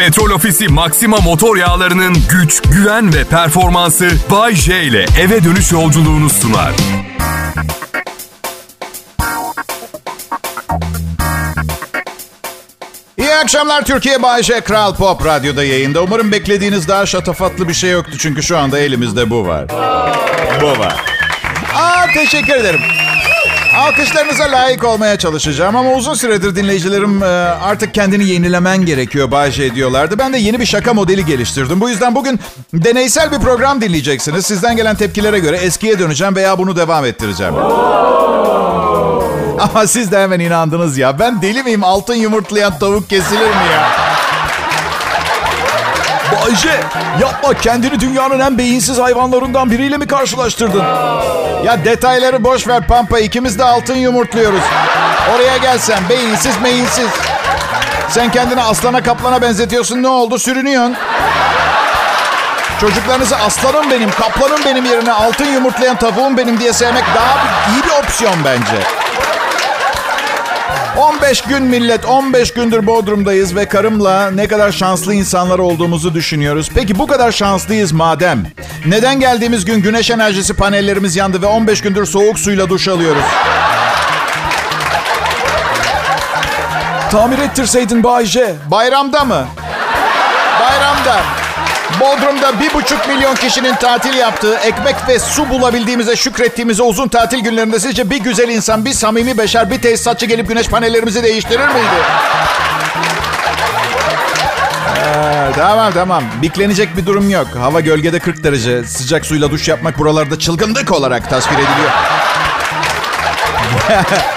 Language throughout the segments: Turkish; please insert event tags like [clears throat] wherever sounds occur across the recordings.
Petrol Ofisi Maxima motor yağlarının güç, güven ve performansı Bay J ile eve dönüş yolculuğunu sunar. İyi akşamlar Türkiye Bayşe Kral Pop Radyo'da yayında. Umarım beklediğiniz daha şatafatlı bir şey yoktu çünkü şu anda elimizde bu var. Bu var. Aa teşekkür ederim. Alkışlarınıza layık olmaya çalışacağım ama uzun süredir dinleyicilerim e, artık kendini yenilemen gerekiyor Bayşe diyorlardı. Ben de yeni bir şaka modeli geliştirdim. Bu yüzden bugün deneysel bir program dinleyeceksiniz. Sizden gelen tepkilere göre eskiye döneceğim veya bunu devam ettireceğim. Ama siz de hemen inandınız ya. Ben deli miyim? Altın yumurtlayan tavuk kesilir mi ya? Bayce yapma kendini dünyanın en beyinsiz hayvanlarından biriyle mi karşılaştırdın? Ya detayları boş ver Pampa ikimiz de altın yumurtluyoruz. Oraya gelsen beyinsiz meyinsiz. Sen kendini aslana kaplana benzetiyorsun ne oldu sürünüyorsun. Çocuklarınızı aslanım benim, kaplanım benim yerine altın yumurtlayan tavuğum benim diye sevmek daha iyi bir opsiyon bence. 15 gün millet, 15 gündür Bodrum'dayız ve karımla ne kadar şanslı insanlar olduğumuzu düşünüyoruz. Peki bu kadar şanslıyız madem. Neden geldiğimiz gün güneş enerjisi panellerimiz yandı ve 15 gündür soğuk suyla duş alıyoruz? Tamir ettirseydin Bayce. Bayramda mı? Bayramda. Bodrum'da bir buçuk milyon kişinin tatil yaptığı, ekmek ve su bulabildiğimize şükrettiğimize uzun tatil günlerinde sizce bir güzel insan, bir samimi beşer, bir tesisatçı gelip güneş panellerimizi değiştirir miydi? Ee, tamam tamam. Biklenecek bir durum yok. Hava gölgede 40 derece. Sıcak suyla duş yapmak buralarda çılgınlık olarak tasvir ediliyor. [laughs]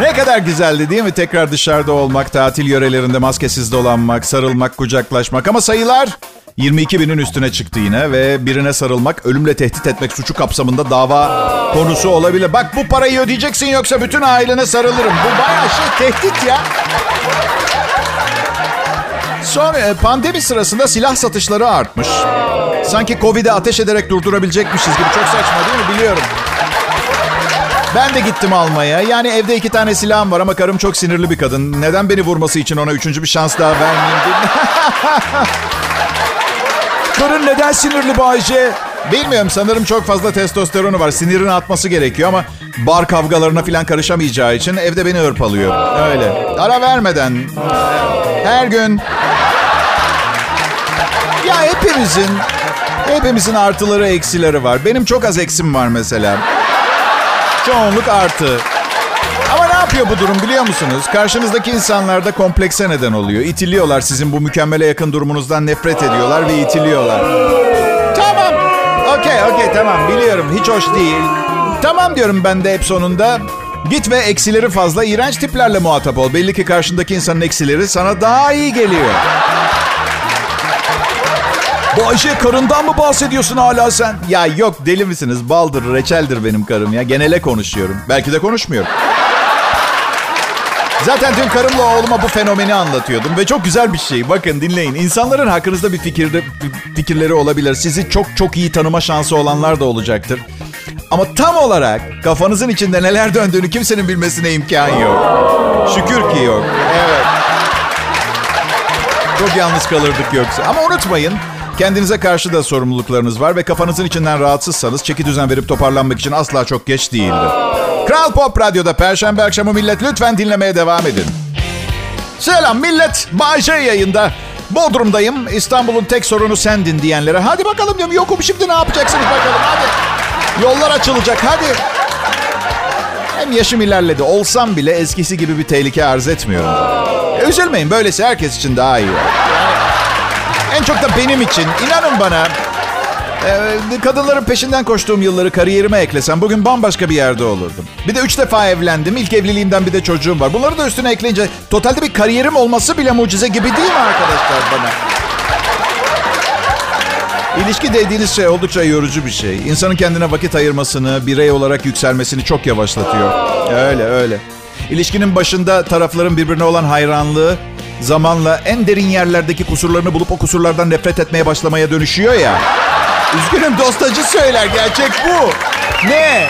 Ne kadar güzeldi değil mi? Tekrar dışarıda olmak, tatil yörelerinde maskesiz dolanmak, sarılmak, kucaklaşmak. Ama sayılar 22 binin üstüne çıktı yine ve birine sarılmak, ölümle tehdit etmek suçu kapsamında dava konusu olabilir. Bak bu parayı ödeyeceksin yoksa bütün ailene sarılırım. Bu bayağı şey tehdit ya. Sonra e, pandemi sırasında silah satışları artmış. Sanki Covid'e ateş ederek durdurabilecekmişiz gibi. Çok saçma değil mi? Biliyorum. Ben de gittim almaya. Yani evde iki tane silahım var ama karım çok sinirli bir kadın. Neden beni vurması için ona üçüncü bir şans daha vermeyeyim. [laughs] Karın neden sinirli Bayce? Bilmiyorum sanırım çok fazla testosteronu var. Sinirini atması gerekiyor ama bar kavgalarına falan karışamayacağı için evde beni hırpalıyor. Öyle. Ara vermeden. Her gün. Ya hepimizin, hepimizin artıları eksileri var. Benim çok az eksim var mesela. Çoğunluk artı. Yapıyor bu durum biliyor musunuz? Karşınızdaki insanlar da komplekse neden oluyor. İtiliyorlar sizin bu mükemmele yakın durumunuzdan nefret ediyorlar ve itiliyorlar. Tamam. Okey okey tamam biliyorum hiç hoş değil. Tamam diyorum ben de hep sonunda. Git ve eksileri fazla iğrenç tiplerle muhatap ol. Belli ki karşındaki insanın eksileri sana daha iyi geliyor. Bayşe karından mı bahsediyorsun hala sen? Ya yok deli misiniz? Baldır, reçeldir benim karım ya. Genele konuşuyorum. Belki de konuşmuyorum. Zaten dün karımla oğluma bu fenomeni anlatıyordum ve çok güzel bir şey. Bakın dinleyin. İnsanların hakkınızda bir fikirde, fikirleri olabilir. Sizi çok çok iyi tanıma şansı olanlar da olacaktır. Ama tam olarak kafanızın içinde neler döndüğünü kimsenin bilmesine imkan yok. Şükür ki yok. Evet. Çok yalnız kalırdık yoksa. Ama unutmayın Kendinize karşı da sorumluluklarınız var ve kafanızın içinden rahatsızsanız çeki düzen verip toparlanmak için asla çok geç değildir. Kral Pop Radyo'da Perşembe akşamı millet lütfen dinlemeye devam edin. Selam millet, Bayce yayında. Bodrum'dayım. İstanbul'un tek sorunu sendin diyenlere. Hadi bakalım diyorum yokum şimdi ne yapacaksınız bakalım hadi. Yollar açılacak hadi. Hem yaşım ilerledi. Olsam bile eskisi gibi bir tehlike arz etmiyorum. E, üzülmeyin böylesi herkes için daha iyi. En çok da benim için. İnanın bana. Ee, kadınların peşinden koştuğum yılları kariyerime eklesem bugün bambaşka bir yerde olurdum. Bir de üç defa evlendim. İlk evliliğimden bir de çocuğum var. Bunları da üstüne ekleyince totalde bir kariyerim olması bile mucize gibi değil mi arkadaşlar bana? İlişki dediğiniz şey oldukça yorucu bir şey. İnsanın kendine vakit ayırmasını, birey olarak yükselmesini çok yavaşlatıyor. Öyle öyle. İlişkinin başında tarafların birbirine olan hayranlığı zamanla en derin yerlerdeki kusurlarını bulup o kusurlardan nefret etmeye başlamaya dönüşüyor ya. Üzgünüm dostacı söyler gerçek bu. Ne?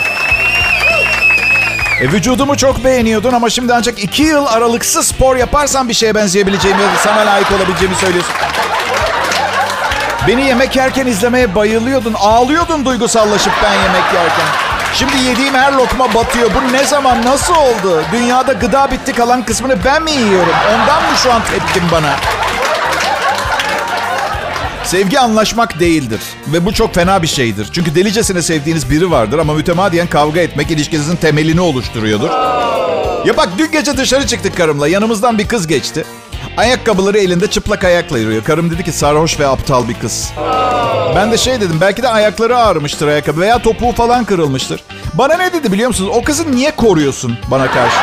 E, vücudumu çok beğeniyordun ama şimdi ancak iki yıl aralıksız spor yaparsan bir şeye benzeyebileceğimi sana layık olabileceğimi söylüyorsun. Beni yemek yerken izlemeye bayılıyordun. Ağlıyordun duygusallaşıp ben yemek yerken. Şimdi yediğim her lokma batıyor. Bu ne zaman, nasıl oldu? Dünyada gıda bitti kalan kısmını ben mi yiyorum? Ondan mı şu an tepkim bana? Sevgi anlaşmak değildir. Ve bu çok fena bir şeydir. Çünkü delicesine sevdiğiniz biri vardır ama mütemadiyen kavga etmek ilişkinizin temelini oluşturuyordur. Ya bak dün gece dışarı çıktık karımla. Yanımızdan bir kız geçti. Ayakkabıları elinde çıplak ayakla yürüyor. Karım dedi ki sarhoş ve aptal bir kız. Ben de şey dedim belki de ayakları ağrımıştır ayakkabı veya topuğu falan kırılmıştır. Bana ne dedi biliyor musunuz? O kızı niye koruyorsun bana karşı?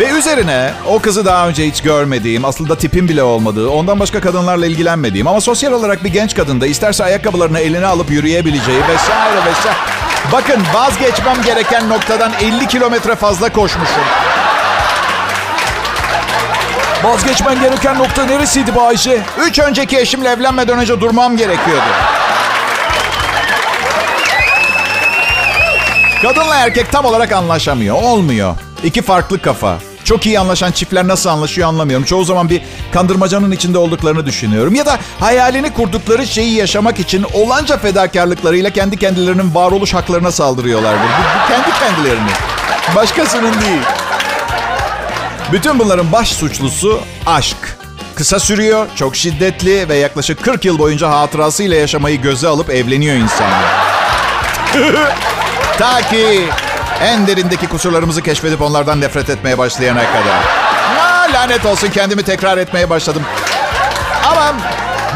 Ve üzerine o kızı daha önce hiç görmediğim, aslında tipim bile olmadığı, ondan başka kadınlarla ilgilenmediğim ama sosyal olarak bir genç kadında isterse ayakkabılarını eline alıp yürüyebileceği vesaire vesaire. Bakın vazgeçmem gereken noktadan 50 kilometre fazla koşmuşum. Vazgeçmen gereken nokta neresiydi bu? Üç önceki eşimle evlenmeden önce durmam gerekiyordu. Kadınla erkek tam olarak anlaşamıyor. Olmuyor. İki farklı kafa. Çok iyi anlaşan çiftler nasıl anlaşıyor anlamıyorum. Çoğu zaman bir kandırmacanın içinde olduklarını düşünüyorum. Ya da hayalini kurdukları şeyi yaşamak için olanca fedakarlıklarıyla kendi kendilerinin varoluş haklarına saldırıyorlardır. Bu, bu kendi kendilerini. Başkasının değil. Bütün bunların baş suçlusu aşk. Kısa sürüyor, çok şiddetli ve yaklaşık 40 yıl boyunca hatırasıyla yaşamayı göze alıp evleniyor insanlar. [laughs] Ta ki en derindeki kusurlarımızı keşfedip onlardan nefret etmeye başlayana kadar. Ha, lanet olsun kendimi tekrar etmeye başladım. Ama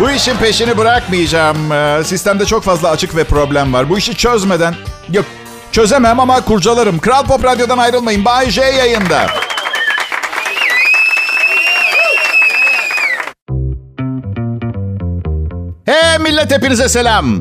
bu işin peşini bırakmayacağım. Ee, sistemde çok fazla açık ve problem var. Bu işi çözmeden... Yok çözemem ama kurcalarım. Kral Pop Radyo'dan ayrılmayın. Bay J yayında. Hey millet hepinize selam.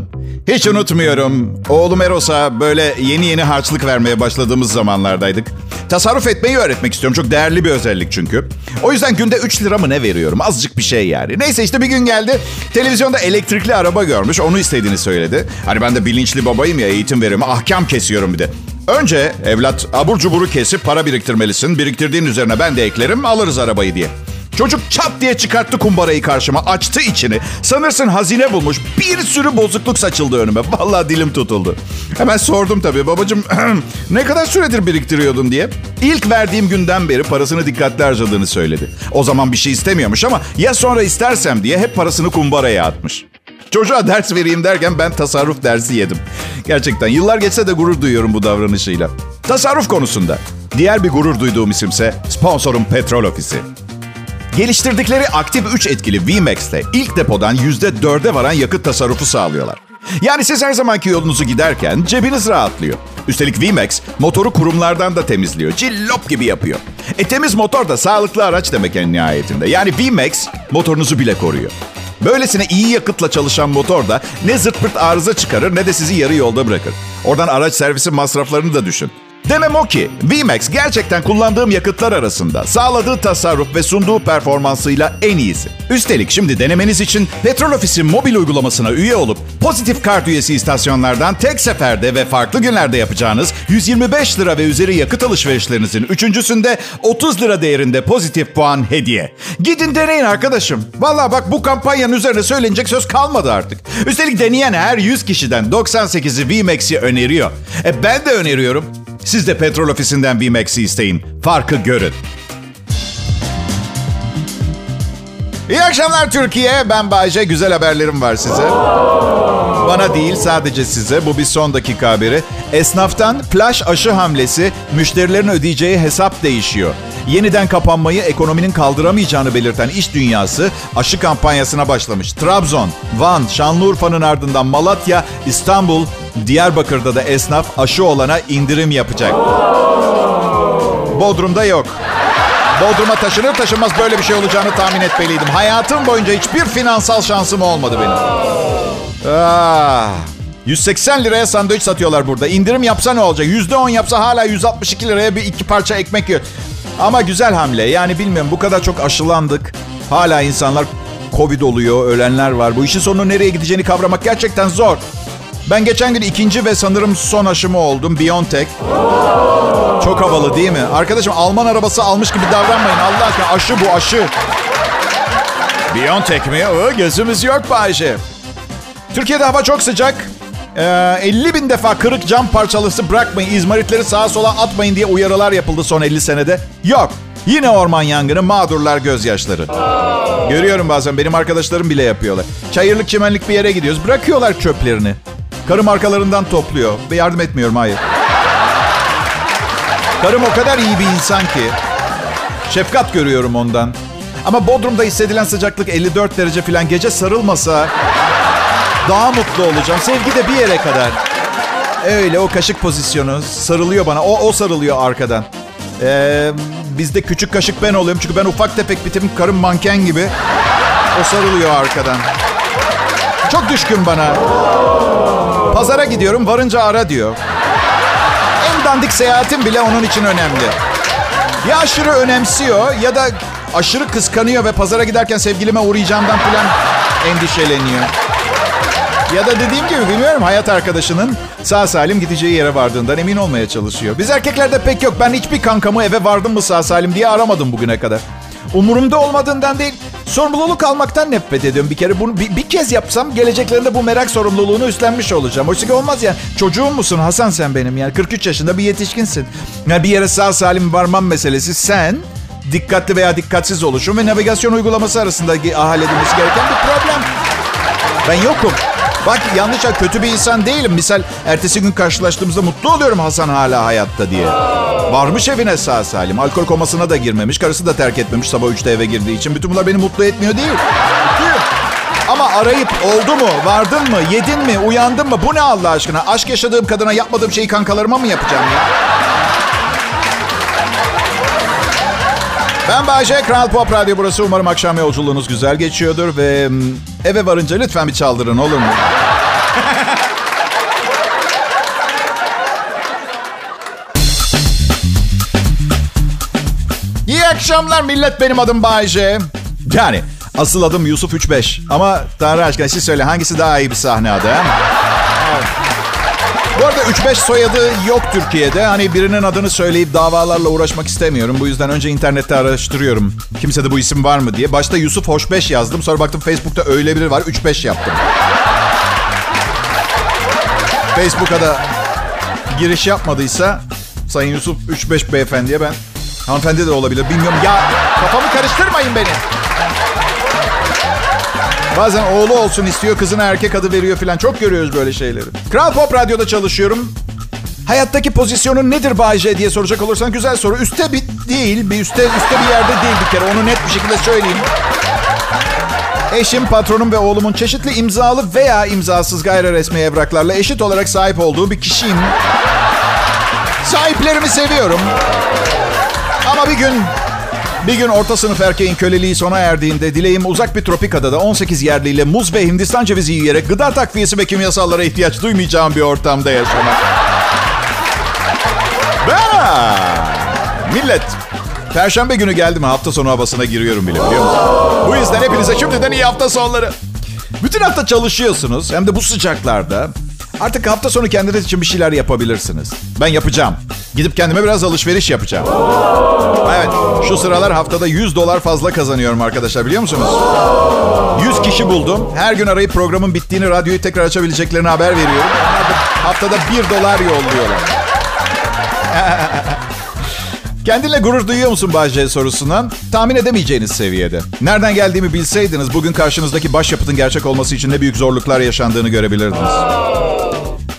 Hiç unutmuyorum. Oğlum Eros'a böyle yeni yeni harçlık vermeye başladığımız zamanlardaydık. Tasarruf etmeyi öğretmek istiyorum. Çok değerli bir özellik çünkü. O yüzden günde 3 lira mı ne veriyorum? Azıcık bir şey yani. Neyse işte bir gün geldi. Televizyonda elektrikli araba görmüş. Onu istediğini söyledi. Hani ben de bilinçli babayım ya eğitim veriyorum. Ahkam kesiyorum bir de. Önce evlat abur cuburu kesip para biriktirmelisin. Biriktirdiğin üzerine ben de eklerim alırız arabayı diye. Çocuk çat diye çıkarttı kumbarayı karşıma. Açtı içini. Sanırsın hazine bulmuş. Bir sürü bozukluk saçıldı önüme. [laughs] Vallahi dilim tutuldu. Hemen sordum tabii. Babacığım [clears throat] ne kadar süredir biriktiriyordun diye. İlk verdiğim günden beri parasını dikkatli harcadığını söyledi. O zaman bir şey istemiyormuş ama ya sonra istersem diye hep parasını kumbaraya atmış. Çocuğa ders vereyim derken ben tasarruf dersi yedim. Gerçekten yıllar geçse de gurur duyuyorum bu davranışıyla. Tasarruf konusunda. Diğer bir gurur duyduğum isimse sponsorum Petrol Ofisi. Geliştirdikleri aktif 3 etkili VMAX'te ilk depodan %4'e varan yakıt tasarrufu sağlıyorlar. Yani siz her zamanki yolunuzu giderken cebiniz rahatlıyor. Üstelik VMAX motoru kurumlardan da temizliyor. Cillop gibi yapıyor. E temiz motor da sağlıklı araç demek en nihayetinde. Yani VMAX motorunuzu bile koruyor. Böylesine iyi yakıtla çalışan motor da ne zırt pırt arıza çıkarır ne de sizi yarı yolda bırakır. Oradan araç servisi masraflarını da düşün. Demem o ki VMAX gerçekten kullandığım yakıtlar arasında sağladığı tasarruf ve sunduğu performansıyla en iyisi. Üstelik şimdi denemeniz için Petrol Ofisi mobil uygulamasına üye olup pozitif kart üyesi istasyonlardan tek seferde ve farklı günlerde yapacağınız 125 lira ve üzeri yakıt alışverişlerinizin üçüncüsünde 30 lira değerinde pozitif puan hediye. Gidin deneyin arkadaşım. Valla bak bu kampanyanın üzerine söylenecek söz kalmadı artık. Üstelik deneyen her 100 kişiden 98'i VMAX'i öneriyor. E ben de öneriyorum. Siz de petrol ofisinden VMAX'i isteyin. Farkı görün. İyi akşamlar Türkiye. Ben Bayce. Güzel haberlerim var size. Bana değil sadece size. Bu bir son dakika haberi. Esnaftan flash aşı hamlesi müşterilerin ödeyeceği hesap değişiyor. Yeniden kapanmayı ekonominin kaldıramayacağını belirten iş dünyası aşı kampanyasına başlamış. Trabzon, Van, Şanlıurfa'nın ardından Malatya, İstanbul, Diyarbakır'da da esnaf aşı olana indirim yapacak. Bodrum'da yok. Bodrum'a taşınır taşınmaz böyle bir şey olacağını tahmin etmeliydim. Hayatım boyunca hiçbir finansal şansım olmadı benim. Ah, 180 liraya sandviç satıyorlar burada. İndirim yapsa ne olacak? %10 yapsa hala 162 liraya bir iki parça ekmek yiyor. Ama güzel hamle. Yani bilmiyorum bu kadar çok aşılandık. Hala insanlar Covid oluyor, ölenler var. Bu işin sonu nereye gideceğini kavramak gerçekten zor. Ben geçen gün ikinci ve sanırım son aşımı oldum. Biontech. Çok havalı değil mi? Arkadaşım Alman arabası almış gibi davranmayın. Allah aşkına aşı bu aşı. Biontech mi? O, gözümüz yok Bayşe. Türkiye'de hava çok sıcak. Ee, 50 bin defa kırık cam parçalısı bırakmayın, izmaritleri sağa sola atmayın diye uyarılar yapıldı son 50 senede. Yok. Yine orman yangını, mağdurlar gözyaşları. Görüyorum bazen benim arkadaşlarım bile yapıyorlar. Çayırlık çimenlik bir yere gidiyoruz. Bırakıyorlar çöplerini. Karım arkalarından topluyor. Ve yardım etmiyorum hayır. Karım o kadar iyi bir insan ki. Şefkat görüyorum ondan. Ama Bodrum'da hissedilen sıcaklık 54 derece falan. Gece sarılmasa daha mutlu olacağım. Sevgi de bir yere kadar. Öyle o kaşık pozisyonu sarılıyor bana. O, o sarılıyor arkadan. Ee, bizde küçük kaşık ben oluyorum. Çünkü ben ufak tefek bir tipim. Karım manken gibi. O sarılıyor arkadan. Çok düşkün bana. Pazara gidiyorum varınca ara diyor. En dandik seyahatim bile onun için önemli. Ya aşırı önemsiyor ya da aşırı kıskanıyor ve pazara giderken sevgilime uğrayacağımdan falan endişeleniyor. Ya da dediğim gibi bilmiyorum hayat arkadaşının sağ salim gideceği yere vardığından emin olmaya çalışıyor. Biz erkeklerde pek yok. Ben hiçbir kankamı eve vardım mı sağ salim diye aramadım bugüne kadar. Umurumda olmadığından değil, sorumluluk almaktan nefret ediyorum bir kere. Bunu bir, bir kez yapsam geleceklerinde bu merak sorumluluğunu üstlenmiş olacağım. Oysa olmaz ya. Çocuğum musun Hasan sen benim yani. 43 yaşında bir yetişkinsin. Yani bir yere sağ salim varmam meselesi sen dikkatli veya dikkatsiz oluşum ve navigasyon uygulaması arasında halledilmesi gereken bir problem. Ben yokum. Bak yanlış kötü bir insan değilim. Misal ertesi gün karşılaştığımızda mutlu oluyorum Hasan hala hayatta diye. Varmış evine sağ salim. Alkol komasına da girmemiş. Karısı da terk etmemiş sabah 3'te eve girdiği için. Bütün bunlar beni mutlu etmiyor değil. Mutluyum. Ama arayıp oldu mu, vardın mı, yedin mi, uyandın mı? Bu ne Allah aşkına? Aşk yaşadığım kadına yapmadığım şeyi kankalarıma mı yapacağım ya? Ben Bayce, Kral Pop Radyo burası. Umarım akşam yolculuğunuz güzel geçiyordur ve eve varınca lütfen bir çaldırın olur mu? [laughs] İyi akşamlar millet benim adım Bayce. Yani asıl adım Yusuf 35 ama Tanrı aşkına siz söyle hangisi daha iyi bir sahne adı? Bu arada 3-5 soyadı yok Türkiye'de. Hani birinin adını söyleyip davalarla uğraşmak istemiyorum. Bu yüzden önce internette araştırıyorum. Kimsede bu isim var mı diye. Başta Yusuf Hoşbeş yazdım. Sonra baktım Facebook'ta öyle biri var. 3-5 yaptım. Facebook'a da giriş yapmadıysa Sayın Yusuf 3-5 beyefendiye ben hanımefendi de olabilir bilmiyorum. Ya kafamı karıştırmayın beni. Bazen oğlu olsun istiyor, kızına erkek adı veriyor falan. Çok görüyoruz böyle şeyleri. Kral Pop Radyo'da çalışıyorum. Hayattaki pozisyonun nedir Bayce diye soracak olursan güzel soru. Üste bir değil, bir üstte üstte bir yerde değil bir kere. Onu net bir şekilde söyleyeyim. Eşim, patronum ve oğlumun çeşitli imzalı veya imzasız gayri resmi evraklarla eşit olarak sahip olduğu bir kişiyim. Sahiplerimi seviyorum. Ama bir gün bir gün orta sınıf erkeğin köleliği sona erdiğinde dileğim uzak bir tropik adada 18 yerliyle muz ve Hindistan cevizi yiyerek gıda takviyesi ve kimyasallara ihtiyaç duymayacağım bir ortamda yaşamak. Ba! Millet, Perşembe günü geldim hafta sonu havasına giriyorum bile biliyor musun? Bu yüzden hepinize şimdiden iyi hafta sonları. Bütün hafta çalışıyorsunuz hem de bu sıcaklarda. Artık hafta sonu kendiniz için bir şeyler yapabilirsiniz. Ben yapacağım. Gidip kendime biraz alışveriş yapacağım. Evet, şu sıralar haftada 100 dolar fazla kazanıyorum arkadaşlar biliyor musunuz? 100 kişi buldum. Her gün arayıp programın bittiğini, radyoyu tekrar açabileceklerini haber veriyorum. Haftada 1 dolar yolluyorlar. [laughs] Kendinle gurur duyuyor musun Bahçe sorusuna? Tahmin edemeyeceğiniz seviyede. Nereden geldiğimi bilseydiniz bugün karşınızdaki başyapıtın gerçek olması için ne büyük zorluklar yaşandığını görebilirdiniz.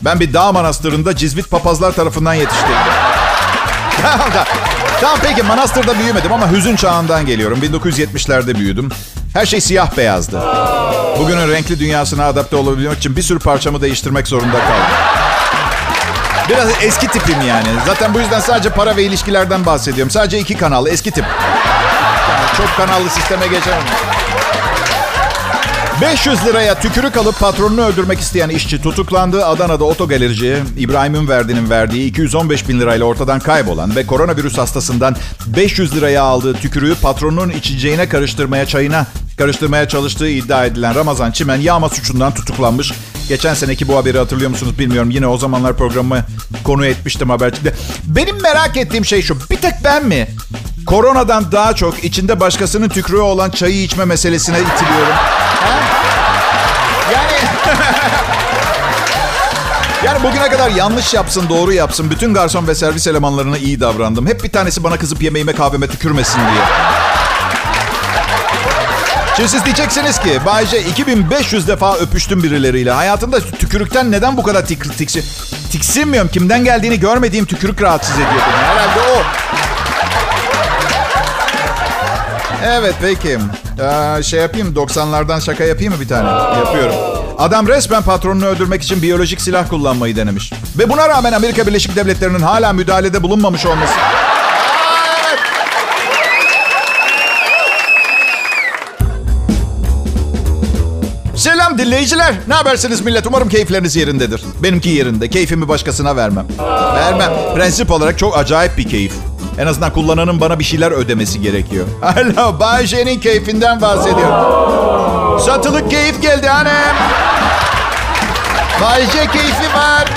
Ben bir dağ manastırında cizvit papazlar tarafından yetiştirildim. tamam peki manastırda büyümedim ama hüzün çağından geliyorum. 1970'lerde büyüdüm. Her şey siyah beyazdı. Bugünün renkli dünyasına adapte olabilmek için bir sürü parçamı değiştirmek zorunda kaldım. Biraz eski tipim yani. Zaten bu yüzden sadece para ve ilişkilerden bahsediyorum. Sadece iki kanallı eski tip. Yani çok kanallı sisteme geçemem. 500 liraya tükürük alıp patronunu öldürmek isteyen işçi tutuklandı. Adana'da otogalerici İbrahim Ünverdi'nin verdiği 215 bin lirayla ortadan kaybolan ve koronavirüs hastasından 500 liraya aldığı tükürüğü patronunun içeceğine karıştırmaya, çayına karıştırmaya çalıştığı iddia edilen Ramazan Çimen yağma suçundan tutuklanmış. Geçen seneki bu haberi hatırlıyor musunuz bilmiyorum. Yine o zamanlar programıma konu etmiştim habercikte. Benim merak ettiğim şey şu. Bir tek ben mi? Koronadan daha çok içinde başkasının tükrüğü olan çayı içme meselesine itiliyorum. Ha? Yani... [laughs] Yani bugüne kadar yanlış yapsın, doğru yapsın. Bütün garson ve servis elemanlarına iyi davrandım. Hep bir tanesi bana kızıp yemeğime kahveme tükürmesin diye. Şimdi siz diyeceksiniz ki Bayce 2500 defa öpüştüm birileriyle. Hayatında tükürükten neden bu kadar tik, tiksi, tiksinmiyorum? Kimden geldiğini görmediğim tükürük rahatsız ediyor beni. Herhalde o. Evet peki. Ee, şey yapayım 90'lardan şaka yapayım mı bir tane? Yapıyorum. Adam resmen patronunu öldürmek için biyolojik silah kullanmayı denemiş. Ve buna rağmen Amerika Birleşik Devletleri'nin hala müdahalede bulunmamış olması. Selam dinleyiciler. Ne habersiniz millet? Umarım keyifleriniz yerindedir. Benimki yerinde. Keyfimi başkasına vermem. Vermem. Prensip olarak çok acayip bir keyif. En azından kullananın bana bir şeyler ödemesi gerekiyor. [laughs] Alo, Bay keyfinden bahsediyorum. Satılık keyif geldi hanım. Bay keyfi var.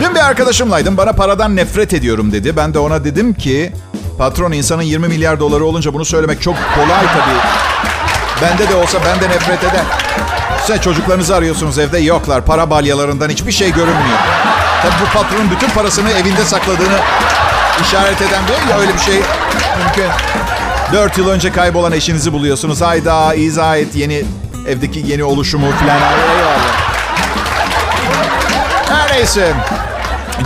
Dün bir arkadaşımlaydım. Bana paradan nefret ediyorum dedi. Ben de ona dedim ki... Patron insanın 20 milyar doları olunca bunu söylemek çok kolay tabii. Bende de olsa ben de nefret eder. Sen çocuklarınızı arıyorsunuz evde yoklar. Para balyalarından hiçbir şey görünmüyor. Tabii bu patronun bütün parasını evinde sakladığını işaret eden bir ya öyle bir şey mümkün. Dört yıl önce kaybolan eşinizi buluyorsunuz. Hayda izah et yeni evdeki yeni oluşumu falan. Eyvallah. Her neyse.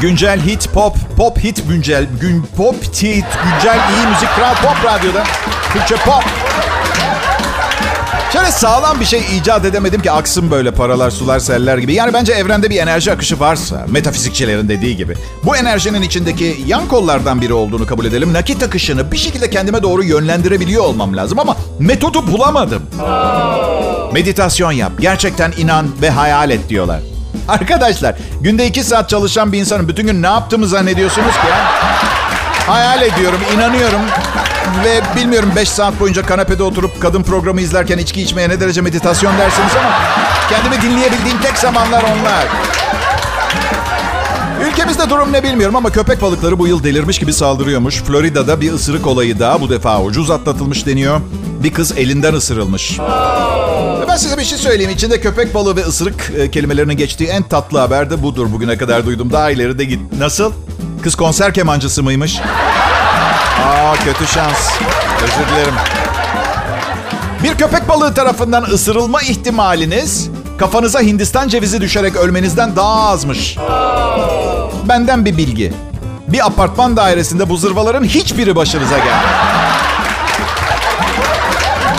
Güncel hit pop, pop hit güncel, gün pop hit, güncel iyi müzik, kral pop radyoda. Türkçe pop. Şöyle sağlam bir şey icat edemedim ki aksın böyle paralar, sular, seller gibi. Yani bence evrende bir enerji akışı varsa, metafizikçilerin dediği gibi. Bu enerjinin içindeki yan kollardan biri olduğunu kabul edelim. Nakit akışını bir şekilde kendime doğru yönlendirebiliyor olmam lazım ama metodu bulamadım. Meditasyon yap, gerçekten inan ve hayal et diyorlar. Arkadaşlar, günde iki saat çalışan bir insanın bütün gün ne yaptığımı zannediyorsunuz ki? Ya? Hayal ediyorum, inanıyorum. Ve bilmiyorum 5 saat boyunca kanepede oturup kadın programı izlerken içki içmeye ne derece meditasyon dersiniz ama kendimi dinleyebildiğim tek zamanlar onlar. Ülkemizde durum ne bilmiyorum ama köpek balıkları bu yıl delirmiş gibi saldırıyormuş. Florida'da bir ısırık olayı daha bu defa ucuz atlatılmış deniyor. Bir kız elinden ısırılmış. Ben size bir şey söyleyeyim. İçinde köpek balığı ve ısırık e, kelimelerinin geçtiği en tatlı haber de budur. Bugüne kadar duydum. Daha ileri de git. Nasıl? Kız konser kemancısı mıymış? Aa kötü şans. Özür dilerim. Bir köpek balığı tarafından ısırılma ihtimaliniz kafanıza Hindistan cevizi düşerek ölmenizden daha azmış. Benden bir bilgi. Bir apartman dairesinde bu zırvaların hiçbiri başınıza geldi.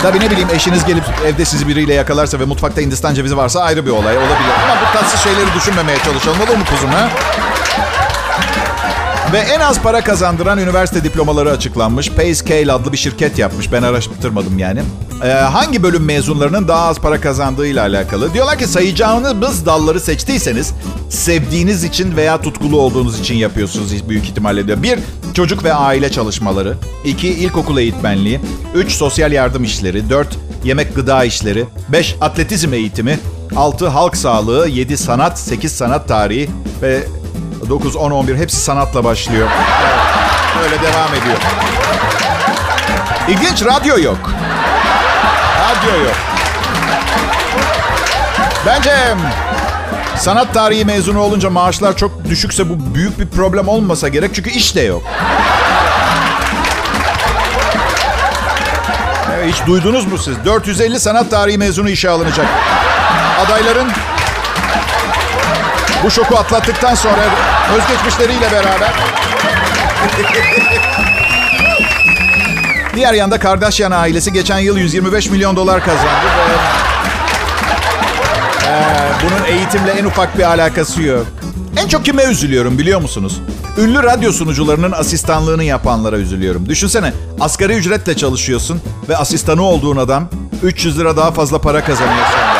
Tabii ne bileyim eşiniz gelip evde sizi biriyle yakalarsa ve mutfakta Hindistan cevizi varsa ayrı bir olay olabilir. Ama bu tatsız şeyleri düşünmemeye çalışalım olur mu kuzum ha? Ve en az para kazandıran üniversite diplomaları açıklanmış. PayScale adlı bir şirket yapmış. Ben araştırmadım yani. Ee, hangi bölüm mezunlarının daha az para kazandığıyla alakalı. Diyorlar ki sayacağınız dalları seçtiyseniz sevdiğiniz için veya tutkulu olduğunuz için yapıyorsunuz büyük ihtimalle diyor. Bir, çocuk ve aile çalışmaları. iki ilkokul eğitmenliği. Üç, sosyal yardım işleri. Dört, yemek gıda işleri. Beş, atletizm eğitimi. Altı, halk sağlığı. Yedi, sanat. Sekiz, sanat tarihi. Ve 9, 10, 11 hepsi sanatla başlıyor. Evet, öyle devam ediyor. İlginç radyo yok. Radyo yok. Bence sanat tarihi mezunu olunca maaşlar çok düşükse bu büyük bir problem olmasa gerek. Çünkü iş de yok. Hiç duydunuz mu siz? 450 sanat tarihi mezunu işe alınacak. Adayların bu şoku atlattıktan sonra özgeçmişleriyle beraber Diğer yanda Kardashian ailesi geçen yıl 125 milyon dolar kazandı ve ee, bunun eğitimle en ufak bir alakası yok. En çok kime üzülüyorum biliyor musunuz? Ünlü radyo sunucularının asistanlığını yapanlara üzülüyorum. Düşünsene asgari ücretle çalışıyorsun ve asistanı olduğun adam 300 lira daha fazla para kazanıyor senden.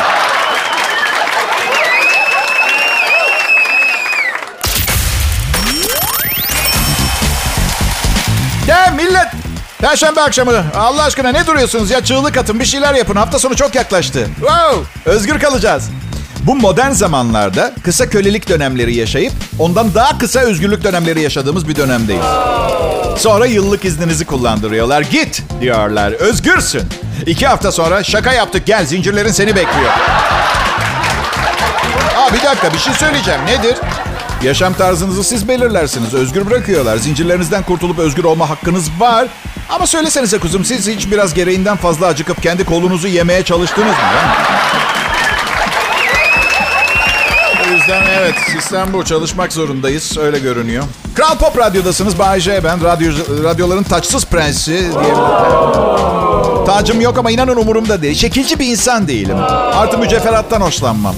Perşembe akşamı Allah aşkına ne duruyorsunuz ya çığlık atın bir şeyler yapın hafta sonu çok yaklaştı. Wow özgür kalacağız. Bu modern zamanlarda kısa kölelik dönemleri yaşayıp ondan daha kısa özgürlük dönemleri yaşadığımız bir dönemdeyiz. Sonra yıllık izninizi kullandırıyorlar. Git diyorlar. Özgürsün. İki hafta sonra şaka yaptık gel zincirlerin seni bekliyor. Aa bir dakika bir şey söyleyeceğim. Nedir? Yaşam tarzınızı siz belirlersiniz. Özgür bırakıyorlar. Zincirlerinizden kurtulup özgür olma hakkınız var. Ama söylesenize kuzum siz hiç biraz gereğinden fazla acıkıp kendi kolunuzu yemeye çalıştınız mı? O yüzden evet sistem bu. Çalışmak zorundayız. Öyle görünüyor. Kral Pop Radyo'dasınız. Bay J ben. Radyo, radyoların taçsız prensi diyebilirim. Tacım yok ama inanın umurumda değil. Şekilci bir insan değilim. Artı mücevherattan hoşlanmam.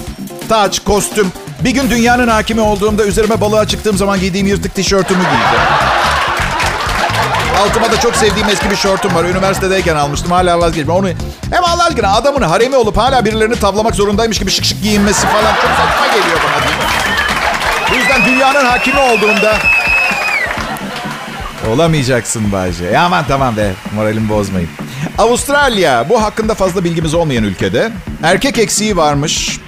Taç, kostüm. Bir gün dünyanın hakimi olduğumda üzerime balığa çıktığım zaman giydiğim yırtık tişörtümü giyeceğim. Altıma da çok sevdiğim eski bir şortum var. Üniversitedeyken almıştım. Hala vazgeçmem. Onu hem Allah aşkına adamın haremi olup hala birilerini tavlamak zorundaymış gibi şık şık giyinmesi falan çok saçma geliyor bana değil mi? Bu yüzden dünyanın hakimi olduğumda Olamayacaksın Bayce. Ya aman tamam be moralimi bozmayın. Avustralya bu hakkında fazla bilgimiz olmayan ülkede. Erkek eksiği varmış.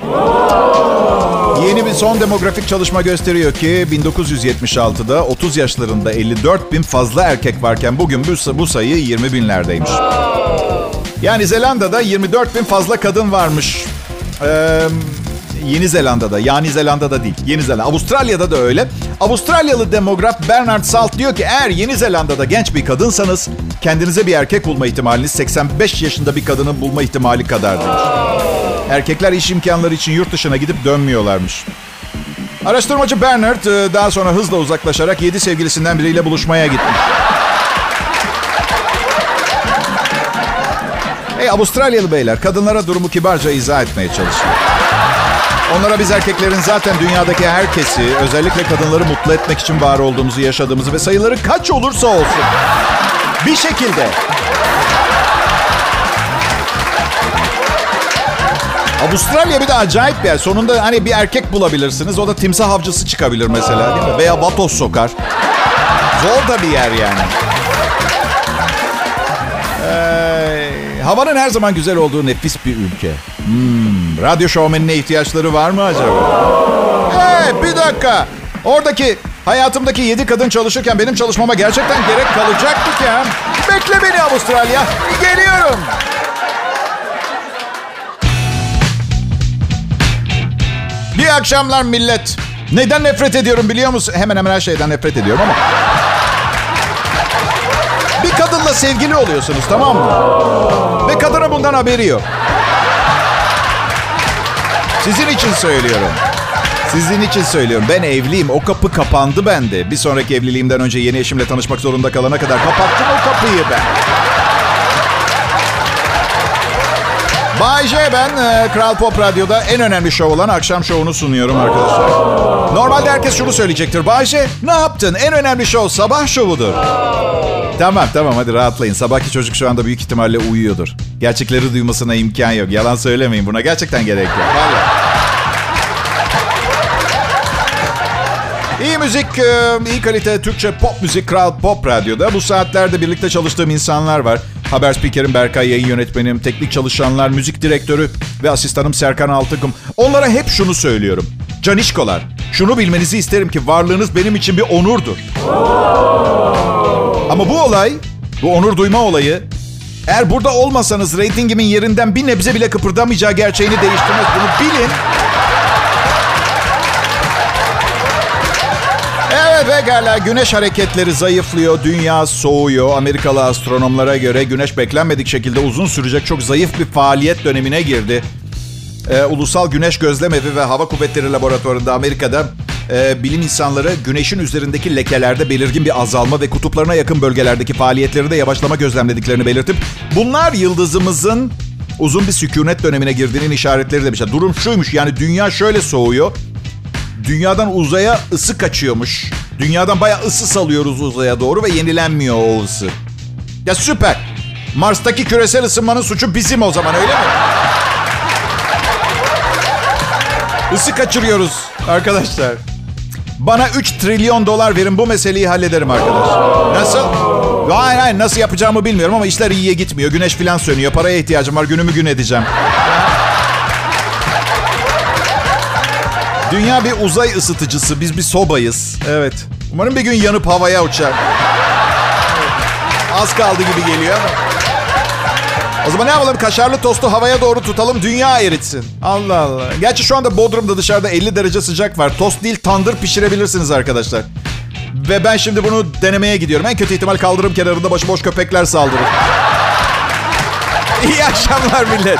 Yeni bir son demografik çalışma gösteriyor ki 1976'da 30 yaşlarında 54 bin fazla erkek varken bugün bu, sayı 20 binlerdeymiş. Yani Zelanda'da 24 bin fazla kadın varmış. Ee, Yeni Zelanda'da, yani Zelanda'da değil. Yeni Zelanda. Avustralya'da da öyle. Avustralyalı demograf Bernard Salt diyor ki eğer Yeni Zelanda'da genç bir kadınsanız kendinize bir erkek bulma ihtimaliniz 85 yaşında bir kadının bulma ihtimali kadar demiş. Erkekler iş imkanları için yurt dışına gidip dönmüyorlarmış. Araştırmacı Bernard e, daha sonra hızla uzaklaşarak yedi sevgilisinden biriyle buluşmaya gitmiş. Hey Avustralyalı beyler kadınlara durumu kibarca izah etmeye çalışıyor. Onlara biz erkeklerin zaten dünyadaki herkesi, özellikle kadınları mutlu etmek için var olduğumuzu yaşadığımızı ve sayıları kaç olursa olsun bir şekilde Avustralya bir de acayip bir yer. Sonunda hani bir erkek bulabilirsiniz. O da timsah avcısı çıkabilir mesela değil mi? Veya vatos sokar. Zor da bir yer yani. Ee, havanın her zaman güzel olduğu nefis bir ülke. Hmm, radyo şovmenine ihtiyaçları var mı acaba? Hey bir dakika. Oradaki hayatımdaki yedi kadın çalışırken benim çalışmama gerçekten gerek kalacaktı ki. ha? Bekle beni Avustralya. Geliyorum. İyi akşamlar millet. Neden nefret ediyorum biliyor musun? Hemen hemen her şeyden nefret ediyorum ama. Bir kadınla sevgili oluyorsunuz tamam mı? Ve kadının bundan haberi yok. Sizin için söylüyorum. Sizin için söylüyorum. Ben evliyim. O kapı kapandı bende. Bir sonraki evliliğimden önce yeni eşimle tanışmak zorunda kalana kadar kapattım o kapıyı ben. Bay J ben e, Kral Pop Radyo'da en önemli şov olan akşam şovunu sunuyorum arkadaşlar. Normalde herkes şunu söyleyecektir. Bay J ne yaptın? En önemli şov sabah şovudur. Tamam tamam hadi rahatlayın. Sabahki çocuk şu anda büyük ihtimalle uyuyordur. Gerçekleri duymasına imkan yok. Yalan söylemeyin buna. Gerçekten gerek yok. İyi müzik, e, iyi kalite Türkçe pop müzik Kral Pop Radyo'da. Bu saatlerde birlikte çalıştığım insanlar var. Haber spikerim Berkay, yayın yönetmenim, teknik çalışanlar, müzik direktörü ve asistanım Serkan Altıkım. Onlara hep şunu söylüyorum. Canişkolar, şunu bilmenizi isterim ki varlığınız benim için bir onurdur. Ama bu olay, bu onur duyma olayı eğer burada olmasanız reytingimin yerinden bir nebze bile kıpırdamayacağı gerçeğini değiştirmez. Bunu bilin. Pekala güneş hareketleri zayıflıyor, dünya soğuyor. Amerikalı astronomlara göre güneş beklenmedik şekilde uzun sürecek çok zayıf bir faaliyet dönemine girdi. Ee, Ulusal Güneş Gözlemevi ve Hava Kuvvetleri Laboratuvarı'nda Amerika'da e, bilim insanları güneşin üzerindeki lekelerde belirgin bir azalma ve kutuplarına yakın bölgelerdeki faaliyetleri de yavaşlama gözlemlediklerini belirtip bunlar yıldızımızın uzun bir sükunet dönemine girdiğinin işaretleri demişler. Durum şuymuş yani dünya şöyle soğuyor. Dünyadan uzaya ısı kaçıyormuş. Dünyadan bayağı ısı salıyoruz uzaya doğru ve yenilenmiyor o ısı. Ya süper. Mars'taki küresel ısınmanın suçu bizim o zaman öyle mi? Isı kaçırıyoruz arkadaşlar. Bana 3 trilyon dolar verin bu meseleyi hallederim arkadaşlar. Nasıl? Hayır hayır nasıl yapacağımı bilmiyorum ama işler iyiye gitmiyor. Güneş filan sönüyor. Paraya ihtiyacım var. Günümü gün edeceğim. Dünya bir uzay ısıtıcısı. Biz bir sobayız. Evet. Umarım bir gün yanıp havaya uçar. Az kaldı gibi geliyor ama. O zaman ne yapalım? Kaşarlı tostu havaya doğru tutalım. Dünya eritsin. Allah Allah. Gerçi şu anda Bodrum'da dışarıda 50 derece sıcak var. Tost değil tandır pişirebilirsiniz arkadaşlar. Ve ben şimdi bunu denemeye gidiyorum. En kötü ihtimal kaldırım kenarında başıboş köpekler saldırır. İyi akşamlar millet.